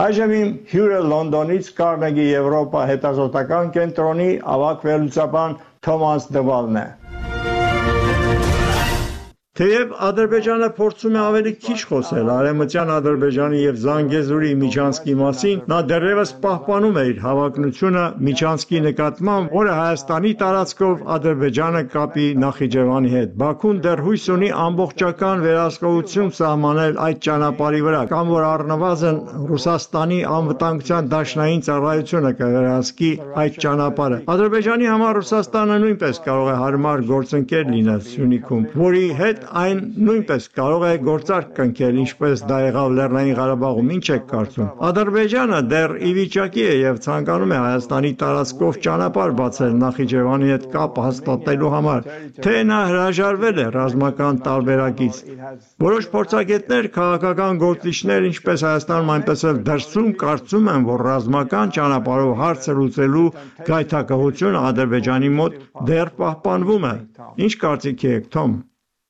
Այժմ իմ հյուրը Լոնդոնից Carnegie Եվրոպա հետազոտական կենտրոնի ավակ վերլուծաբան Թոմաս Դվալն է։ Թեև Ադրբեջանը փորձում է ավելի քիչ խոսել Արևմտյան Ադրբեջանի եւ Զանգեզուրի միջանցքի մասին, նա դեռևս պահպանում է իր հավակնությունը միջանցքի նկատմամբ, որը Հայաստանի տարածքով Ադրբեջանը կապի Նախիջևանի հետ։ Բաքուն դեռ հույս ունի ամբողջական վերահսկողություն սահմանել այդ ճանապարհի վրա, կամ որ առնվազն Ռուսաստանի անվտանգության դաշնային ծառայությունը կվերահսկի այդ ճանապարհը։ Ադրբեջանի համար Ռուսաստանը նույնպես կարող է հարմար գործընկեր լինել Սյունիքում, որի հետ այն նույնպես կարող է գործարք կնքել, ինչպես դա եղավ Լեռնային Ղարաբաղում, ինչ եք կարծում։ Ադրբեջանը դեռ ի վիճակի է եւ ցանկանում է Հայաստանի տարածքով ճանապարհ բացել Նախիջևանի հետ կապ հաստատելու համար, թե նա հրաժարվել է ռազմական տարբերակից։ Որոշ փորձագետներ, քաղաքական գործիչներ, ինչպես Հայաստանում, այնպես էլ դրսում կարծում են, որ ռազմական ճանապարհով հարցը լուծելու գայթակղությունը Ադրբեջանի մոտ դեռ պահպանվում է։ Ինչ կարծիքի եք, Թոմ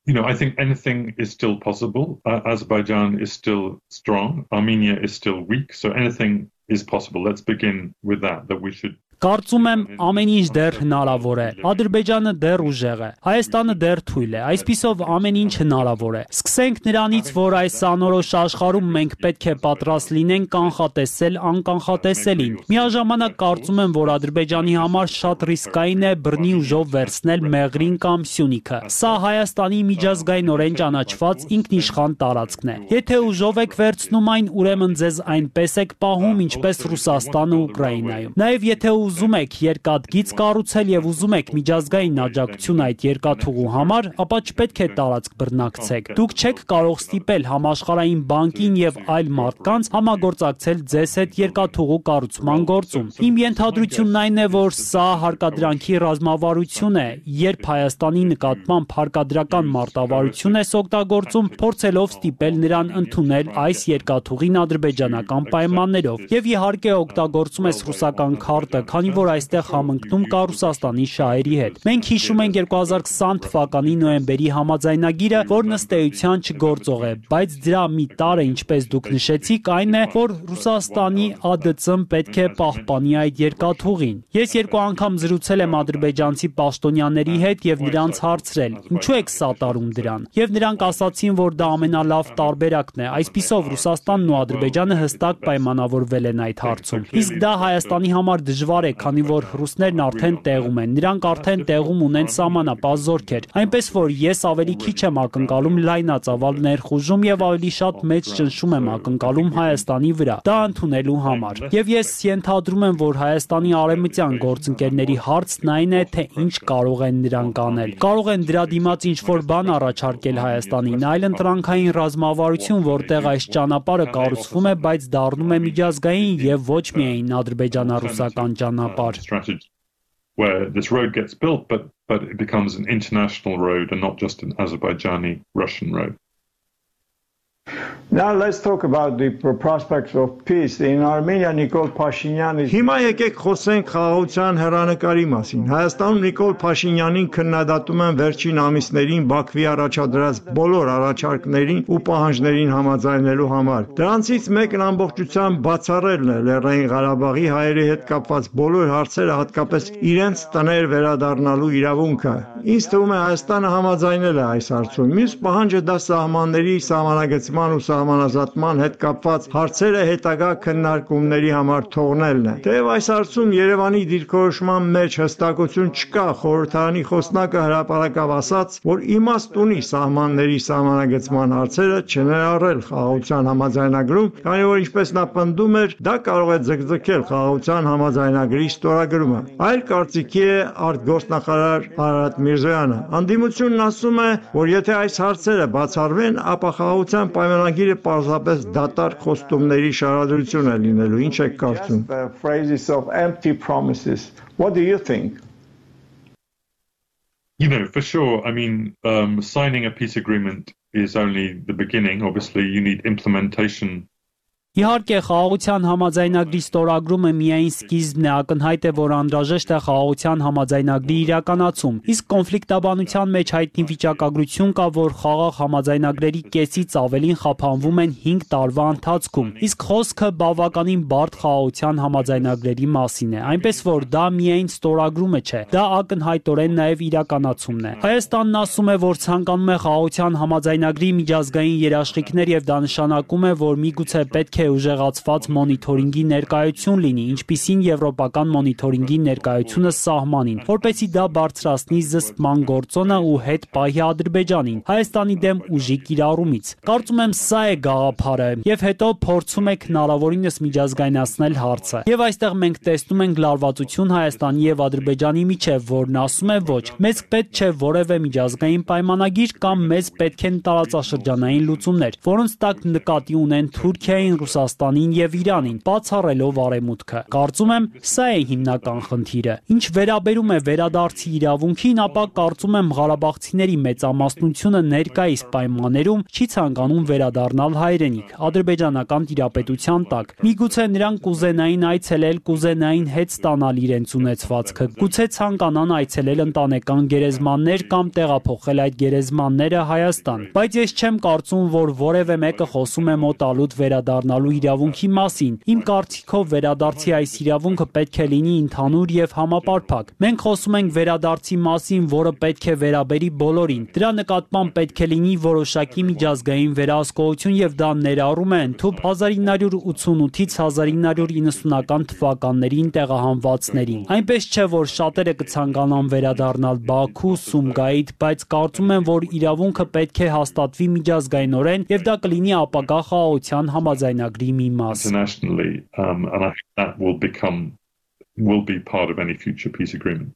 you know, I think anything is still possible. Uh, Azerbaijan is still strong. Armenia is still weak. So anything is possible. Let's begin with that, that we should Կարծում եմ ամեն ինչ դեռ հնարավոր է։ Ադրբեջանը դեռ ուժեղ է։ Հայաստանը դեռ թույլ է։ Այսпիսով ամեն ինչ հնարավոր է։ Սկսենք նրանից, որ այս անորոշ աշխարհում մենք պետք է պատրաստ լինենք կանխատեսել անկանխատեսելին։ Միաժամանակ կարծում եմ, որ Ադրբեջանի համար շատ ռիսկային է բռնի ուժով վերցնել Մեղրին կամ Սյունիքը։ Սա Հայաստանի միջազգայինորեն ճանաչված ինքնիշխան տարածքն է։ Եթե ուժով եք վերցնում այն, ուրեմն ձեզ այնպես եք պահում, ինչպես Ռուսաստանը Ուկրաինայում։ Նաև եթե ուզ ուզում եք երկաթգիծ կառուցել եւ ուզում եք միջազգային աջակցություն այդ երկաթուղու համար, ապա չպետք է տարածք բռնակցեք։ Դուք չեք կարող ստիպել համաշխարհային բանկին եւ այլ մարդկանց համագործակցել ձեզ հետ երկաթուղու կառուցման գործում։ Իմ ենթադրությունն այն է, որ սա հարկադրանքի ռազմավարություն է, երբ Հայաստանի նկատմամբ հարկադրական մարտավարություն է օգտագործում, փորձելով ստիպել նրան ընդունել այս երկաթուղին ադրբեջանական պայմաններով։ Եվ իհարկե օգտագործում է ռուսական քարտը, քանի որ այստեղ համընկնում կա Ռուսաստանի շահերի հետ։ Մենք հիշում ենք 2020 թվականի նոյեմբերի համաձայնագիրը, որն ըստ էության չգործող է, բայց դրա մի տարը, ինչպես դուք նշեցիք, այն է, որ Ռուսաստանի ԱԴՑ-ն պետք է պահպանի այդ երկաթուղին։ Ես երկու անգամ զրուցել եմ ադրբեջանցի պաշտոնյաների հետ եւ նրանց հարցրել. ինչու եք սատարում դրան։ Եվ նրանք ասացին, որ դա ամենալավ տարբերակն է։ Այսպիսով Ռուսաստանն ու Ադրբեջանը հստակ պայմանավորվել են այդ հարցում։ Իսկ դա Հայաստանի համար դժվար է, քանի որ ռուսներն արդեն տեղում են։ Նրանք արդեն տեղում ունեն սահմանապահ զորքեր։ Այնպես որ ես ավելի քիչ եմ ակնկալում լայնածավալ ներխուժում եւ ավելի շատ մեծ ճնշում եմ ակնկալում Հայաստանի վրա։ Դա ընդունելու համար։ Եվ ես ենթադրում եմ, որ Հայաստանի արեմտյան գործընկերների հարցն այն է, թե ինչ կարող են նրանք անել։ Կարող են դրա դիմաց ինչ-որ բան առաջարկել Հայաստանին, այլ ընտրանքային ռազմավարություն, որտեղ այս ճանապարհը կառուցվում է, բայց դառնում է միջազգային եւ ոչ միայն ադրբեջանա-ռուսական ճանապարհ Uh, where this road gets built but but it becomes an international road and not just an Azerbaijani Russian road Now let's talk about the prospects of peace. In Armenia Nikol Pashinyan is Հիմա եկեք խոսենք խաղաղության հերանեկարի մասին։ Հայաստանում Նիկոլ Փաշինյանին քննադատում են վերջին ամիսներին Բաքվի առաջադրած բոլոր առաջարկներին ու պահանջներին համաձայնելու համար։ Դրանցից մեկն ամբողջությամբ բացառելն է Լեռնային Ղարաբաղի հայերի հետ կապված բոլոր հարցերը, հատկապես իրենց տներ վերադառնալու իրավունքը։ Ինձ թվում է Հայաստանը համաձայնել է այս հարցում։ Մյուս պահանջը դա սահմանների սահմանագծման ու սահմանազատման հետ կապված հարցերը հետագա քննարկումների համար թողնելն է։ Թեև այս հարցում Երևանի դիրքորոշման մեջ հստակություն չկա, խորհրդարանի խոսնակը հրապարակավ ասաց, որ իմաստ ունի սահմանների սահմանագծման հարցերը չներառել խաղաղության համաձայնագրում, քանի որ ինչպես նա պնդում էր, դա կարող է ձգձգել խաղաղության համաձայնագրի ստորագրումը։ Այլ կարծիքի է արտգործնախարար Արարատ Միրզոյանը։ Անդիմությունն ասում է, որ եթե այս հարցերը բացառվեն, ապա խաղաղության պայմանագիր Խնդիրը պարզապես դատարկ խոստումների շարադրություն է լինելու։ Ինչ եք կարծում։ phrases of empty promises. What do you think? You know, for sure. I mean, um, signing a peace agreement is only the beginning. Obviously, you need implementation Իհարկե, խաղաղության համաձայնագրի ստորագրումը միայն սկիզբն է, ակնհայտ է, որ անհրաժեշտ է խաղաղության համաձայնագրի իրականացում։ Իսկ կոնֆլիկտաբանության մեջ հայտնի վիճակագրություն կա, որ խաղաղ համաձայնագրերի կեսից ավելին խափանվում են 5 տարվա ընթացքում։ Իսկ խոսքը բավականին բարդ խաղաղության համաձայնագրերի մասին է, այնպես որ դա միայն ստորագրումը չէ, դա ակնհայտորեն նաև իրականացումն է։ Հայաստանն ասում է, որ ցանկանում է խաղաղության համաձայնագրի միջազգային երաշխիքներ եւ դա նշանակում է, որ միգուցե պետք է է ուժեղացված մոնիթորինգի ներկայություն լինի, ինչպիսին եվրոպական մոնիթորինգի ներկայությունը սահմանին, որպեսզի դա բարձրացնի զսպման գործոնը ու հետ պահի Ադրբեջանին Հայաստանի դեմ ուժի կիրառումից։ Կարծում եմ սա է գաղափարը, եւ հետո փորձում եք հնարավորինս միջազգայնացնել հարցը։ Եվ այստեղ մենք տեսնում ենք լարվածություն Հայաստանի եւ Ադրբեջանի միջև, որն ասում է ոչ, մեզ պետք չէ որևէ միջազգային պայմանագիր կամ մեզ պետք են տարածաշրջանային լուծումներ, որոնց տակ նկատի ունեն Թուրքիային, Ռուսաստանին եւ Իրանին, բացառելով արեմուտքը։ Կարծում եմ, սա է հիմնական խնդիրը։ Ինչ վերաբերում է վերադարձի իրավունքին, ապա կարծում եմ Ղարաբաղցիների մեծամասնությունը ներկայիս պայմաններում չի ցանկանում վերադառնալ հայրենիք, ադրբեջանական տիրապետության տակ։ Միգուցե նրանք կուզենային այցելել, կուզենային հետ ստանալ իրենց ունեցվածքը, գուցե ցանկանան այցելել ընտանեկան գերեզմաններ կամ տեղափոխել այդ գերեզմանները Հայաստան, բայց ես չեմ կարծում, որ որևէ մեկը խոսում է մոտալուտ վերադառնալ ստանալու իրավունքի մասին։ Իմ կարծիքով վերադարձի այս իրավունքը պետք է լինի ընդհանուր եւ համապարփակ։ Մենք խոսում ենք վերադարձի մասին, որը պետք է վերաբերի բոլորին։ Դրա նկատմամբ պետք է լինի որոշակի միջազգային վերահսկողություն եւ դա ներառում է ընդհանուր 1988-ից 1990-ական թվականներին տեղահանվածներին։ Այնպես չէ, որ շատերը կցանկանան վերադառնալ Բաքու, Սումգայիթ, բայց կարծում եմ, որ իրավունքը պետք է հաստատվի միջազգայինորեն եւ դա կլինի ապագա խաղաղության համաձայնագրի internationally, um, and I think that will become will be part of any future peace agreement.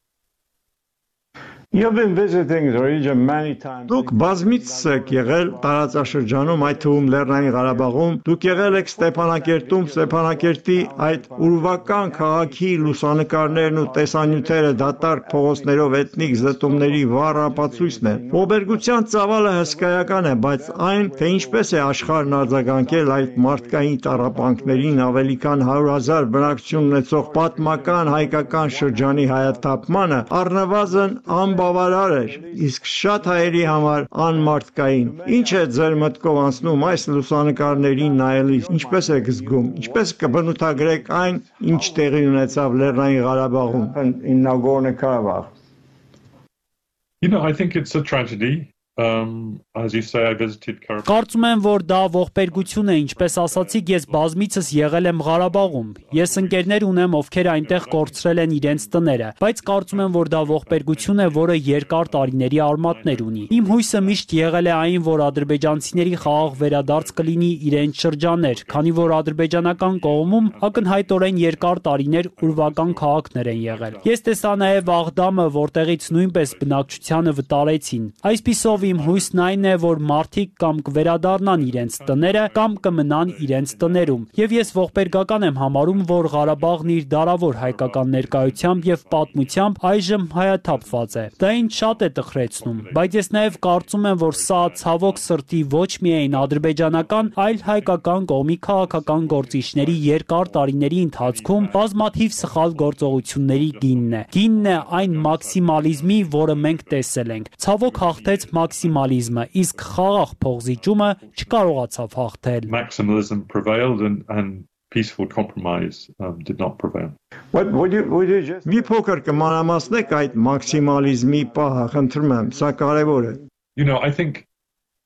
Դուք բազմիցս եք եղել տարածաշրջանում, այդ թվում Լեռնային Ղարաբաղում, դուք եղել եք Ստեփանակերտում, Ստեփանակերտի այդ ուրվական քաղաքի լուսանկարներն ու տեսանյութերը դատարկ փողոցներով էթնիկ զտումների վառ ապացույցն են։ Ողբերգության ծավալը հսկայական է, բայց այն, թե ինչպես է աշխարհն արձագանքել այդ մարդկային տառապանքներին ավելի քան 100.000 բնակչություն ունեցող պատմական հայկական շրջանի հայաթափմանը, առնվազն ամ անբավարար էր, իսկ շատ հայերի համար անմարդկային։ Ինչ է ձեր մտքով անցնում այս լուսանկարներին նայելիս, ինչպես եք զգում, ինչպես կբնութագրեք այն, ինչ տեղի ունեցավ Լեռնային Ղարաբաղում, in Nagorno-Karabakh? You know, I think it's a tragedy. Um, as you say, I visited Karabakh. Կարծում եմ, որ դա ողբերգություն է, ինչպես ասացիք, ես բազմիցս եղել եմ Ղարաբաղում։ Ես ընկերներ ունեմ, ովքեր այնտեղ կորցրել են իրենց տները, բայց կարծում եմ, որ դա ողբերգություն է, որը երկար տարիների արմատներ ունի։ Իմ հույսը միշտ եղել է այն, որ ադրբեջանցիների խաղաղ վերադարձ կլինի իրենց շրջաններ, քանի որ ադրբեջանական կողմում ակնհայտորեն երկար տարիներ ուրվական քաղաքներ են եղել։ Ես տեսա նաև Աղդամը, որտեղից նույնպես բնակչությանը վտարեցին։ Այսպիսով իմ հույսն այն է, որ մարդիկ կամ կվերադառնան իրենց տները, կամ կմնան իրենց տներում։ Եվ ես ողբերգական եմ համարում, որ Ղարաբաղն իր դարավոր հայկական ներկայությամբ եւ պատմությամբ այժմ հայաթափված է։ Դա ինձ շատ է տխրեցնում, բայց ես նաեւ կարծում եմ, որ սա ցավոք սրտի ոչ միայն ադրբեջանական, այլ հայկական կողմի քաղաքական գործիչների երկար տարիների ընթացքում բազմաթիվ սխալ գործողությունների գինն է։ Գինն է այն մաքսիմալիզմի, որը մենք տեսել ենք։ Ցավոք հաղթեց մաքս մաքսիմալիզմը, իսկ խաղաղ փողզիջումը չկարողացավ հաղթել։ Maximalism prevailed and and peaceful compromise um, did not prevail. What would you would you just Մի փոքր կմանամասնեք այդ մաքսիմալիզմի պահը, խնդրում եմ, սա կարևոր է։ You know, I think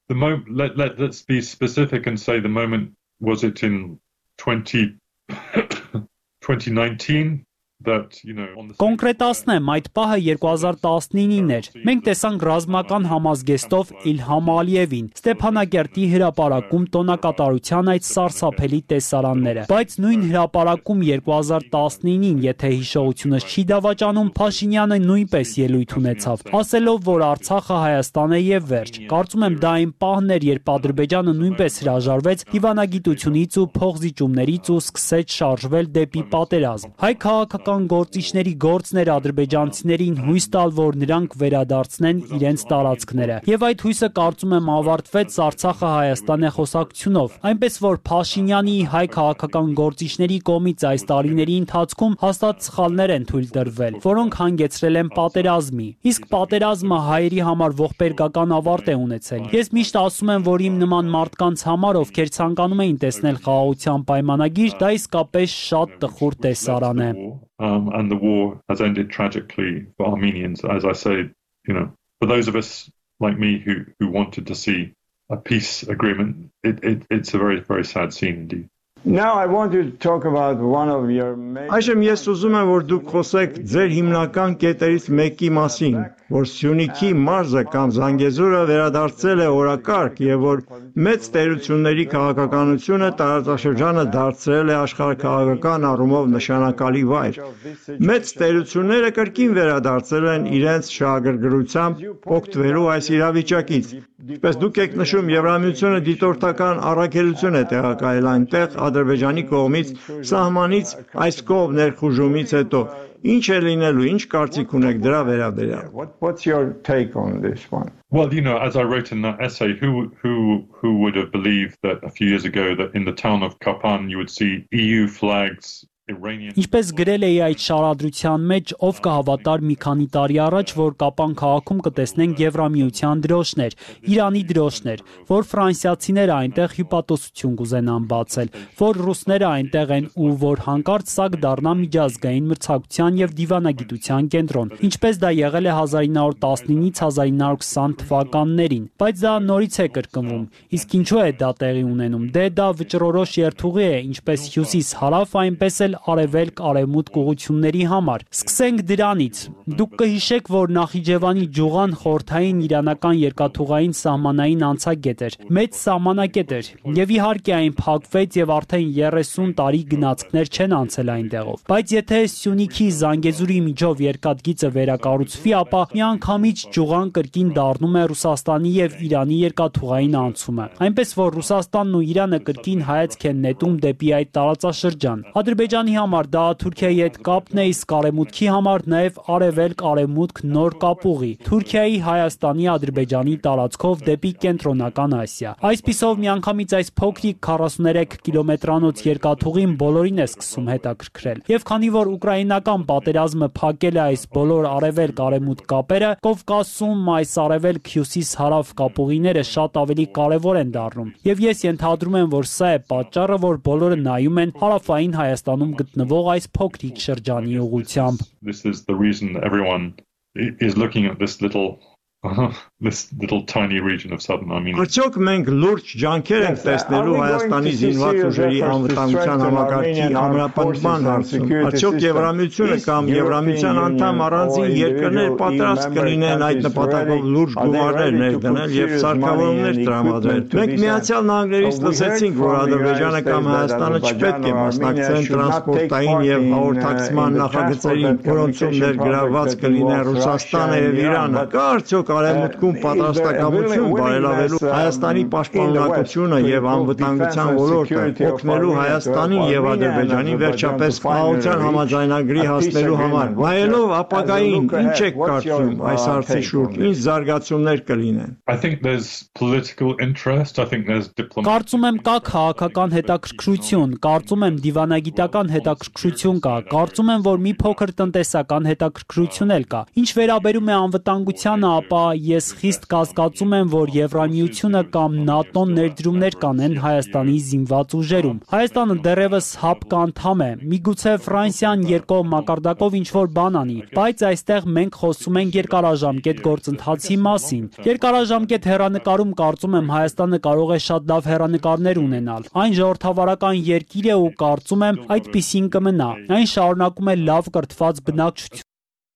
the moment let, let let's be specific and say the moment was it in 20 2019 Կոնկրետացնեմ, այդ պահը 2019-ին էր։ Մենք տեսանք ռազմական համազգեստով Իլհամ Ալիևին, Ստեփանակերտի հրապարակում տոնակատարության այդ սարսափելի տեսարանները։ Բայց նույն հրապարակում 2019-ին, եթե հիշողությունս չի դավաճանում, Փաշինյանը նույնպես ելույթ ունեցավ, ասելով, որ Արցախը Հայաստան է եւ վերջ։ Կարծում եմ դա այն պահն էր, երբ Ադրբեջանը նույնպես հրաժարվեց դիվանագիտությունից ու փողզիջումներից ու սկսեց շարժվել դեպի պատերազմ։ Հայ քաղաքական քաղաքական գործիչների գործն էր ադրբեջանցիներին հույս տալ, որ նրանք վերադարձնեն իրենց տարածքները։ Եվ այդ հույսը կարծում եմ ավարտվեց Արցախը Հայաստան է խոսակցությունով, այնպես որ Փաշինյանի հայ քաղաքական գործիչների կողմից այս տարիների ընթացքում հաստատ սխալներ են թույլ տրվել, որոնք հանգեցրել են պատերազմի։ Իսկ պատերազմը հայերի համար ողբերգական ավարտ է ունեցել։ Ես միշտ ասում եմ, որ իմ նման մարդկանց համար, ովքեր ցանկանում էին տեսնել խաղաղության պայմանագիր, դա իսկապես շատ տխուր տեսարան է։ Um, and the war has ended tragically for Armenians, as I say, you know, for those of us like me who, who wanted to see a peace agreement, it, it, it's a very, very sad scene indeed. Այժմ ես ուզում եմ որ դուք խոսեք ձեր հիմնական կետերից մեկի մասին, որ Սյունիքի մարզը կամ Զանգեզուրը վերադարձել է օրակարգ եւ որ մեծ տերությունների քաղաքականությունը տարածաշրջանը դարձրել է աշխարհակաղակական առումով նշանակալի վայր։ Մեծ տերությունները կրկին վերադարձել են իրենց շահագրգռությամբ օգտվելու այս իրավիճակից։ Ինչպես դուք եք նշում, Եվրամիությունը դիտորդական առաքելություն է տեղակայել այնտեղ Ադրբեջանի կողմից սահմանից այս կողմ ներխուժումից հետո ինչ է լինելու, ինչ կարծիք ունեք դրա վերաբերյալ։ What's your take on this one? Well, you know, as I wrote in that essay, who who who would have believed that a few years ago that in the town of Kapan you would see EU flags Ինչպես գրել էի այդ շարադրության մեջ, ով կհավատար մի քանի տարի առաջ, որ Կապան քաղաքում կտեսնենք Եվրամիության դրոշներ, Իրանի դրոշներ, որ ֆրանսիացիները այնտեղ հյուպատոսություն կուզենան բացել, որ ռուսները այնտեղ են ու որ հանկարծ սա կդառնա միջազգային մրցակցության եւ դիվանագիտության կենտրոն, ինչպես դա եղել է 1919-ից 1920 թվականներին, բայց դա նորից է կրկնվում։ Իսկ ինչու է դա տեղի ունենում։ Դե դա վճռորոշ երթուղի է, ինչպես հյուսիս-հարավ, այնպես էլ արևելք-արևմուտք ուղությունների համար։ Սկսենք դրանից։ Դուք կհիշեք, որ Նախիջևանի ջուղան խորթային իրանական երկաթուղային սահմանային անցագետ էր։ Մեծ սահմանակետ էր։ Եվ իհարկե այն փակվեց եւ արդեն 30 տարի գնացքներ չեն անցել այնտեղով։ Բայց եթե Սյունիքի Զանգեզուրի միջով երկաթգիծը վերակառուցվի, ապա միանգամից ջուղան կրկին դառնում է Ռուսաստանի եւ Իրանի երկաթուղային անցումը։ Այնպես որ Ռուսաստանն ու Իրանը կրկին հայացք են նետում դեպի այդ տարածաշրջան։ Ադրբեջանի Հայաստանի համար դա Թուրքիայի հետ կապն է, իսկ Արևմուտքի համար նաև արևելք-արևմուտք նոր կապուղի։ Թուրքիայի, Հայաստանի, Ադրբեջանի տարածքով դեպի կենտրոնական Ասիա։ Այսպիսով միանգամից այս փոքրիկ 43 կիլոմետրանոց երկաթուղին բոլորին է սկսում հետաքրքրել։ Եվ քանի որ ուկրաինական պատերազմը փակել է այս բոլոր արևելք-արևմուտք կապերը, Կովկասում այս արևելք-հյուսիս-հարավ կապուղիները շատ ավելի կարևոր են դառնում։ Եվ ես ենթադրում եմ, որ սա է պատճառը, որ բոլորը նայում են հարավային Հայաստանում գտնվող այս փոքրիկ շրջանի ուղությամբ։ This is the reason everyone is looking at this little this little tiny region of southern Armenia. Արդյոք մենք լուրջ ջանքեր ենք տեսնելու Հայաստանի զինված ուժերի անվտանգության համակարգի ամրապնդման հարցում։ Արդյոք Եվրամիությունը կամ Եվրամիության անդամ առանձին երկրներ պատրաստ կլինեն այդ նպատակով լուրջ գումարներ ներդնել եւ սարքավորումներ տրամադրել։ Մենք Միացյալ Նահանգներից լսեցինք, որ Ադրբեջանը կամ Հայաստանը չպետք է մասնակցեն տրանսպորտային եւ հաղորդակցման նախագծերին, որոնցում ներգրավված կլինեն Ռուսաստանը եւ Իրանը։ Կա արդյոք արևմուտքում պատրաստակամություն բարելավելու Հայաստանի պաշտպանունակությունը եւ անվտանգության ոլորտը օգնելու Հայաստանին եւ Ադրբեջանին վերջապես խաղաղության համաձայնագրի հասնելու համար։ Նայելով ապագային, ինչ եք կարծում այս հարցի շուրջ, ինչ զարգացումներ կլինեն։ I think there's political interest, I think there's diplomatic Կարծում եմ կա քաղաքական հետաքրքրություն, կարծում եմ դիվանագիտական հետաքրքրություն կա, կարծում եմ որ մի փոքր տնտեսական հետաքրքրություն էլ կա։ Ինչ վերաբերում է անվտանգությանը, ապա ես խիստ կասկածում եմ, որ Եվրամիությունը կամ ՆԱՏՕ-ն ներդրումներ կանեն Հայաստանի զինված ուժերում։ Հայաստանը դեռևս ՀԱՊԿ անդամ է։ Միգուցե Ֆրանսիան երկով մակարդակով ինչ որ բան անի, բայց այստեղ մենք խոսում ենք երկարաժամկետ գործընթացի մասին։ Երկարաժամկետ հերանեկարում կարծում եմ Հայաստանը կարող է շատ լավ հերանեկարներ ունենալ։ Այն ժողովրդավարական երկիր է ու կարծում եմ այդպեսին կմնա։ Այն շարունակում է լավ կրթված բնակչություն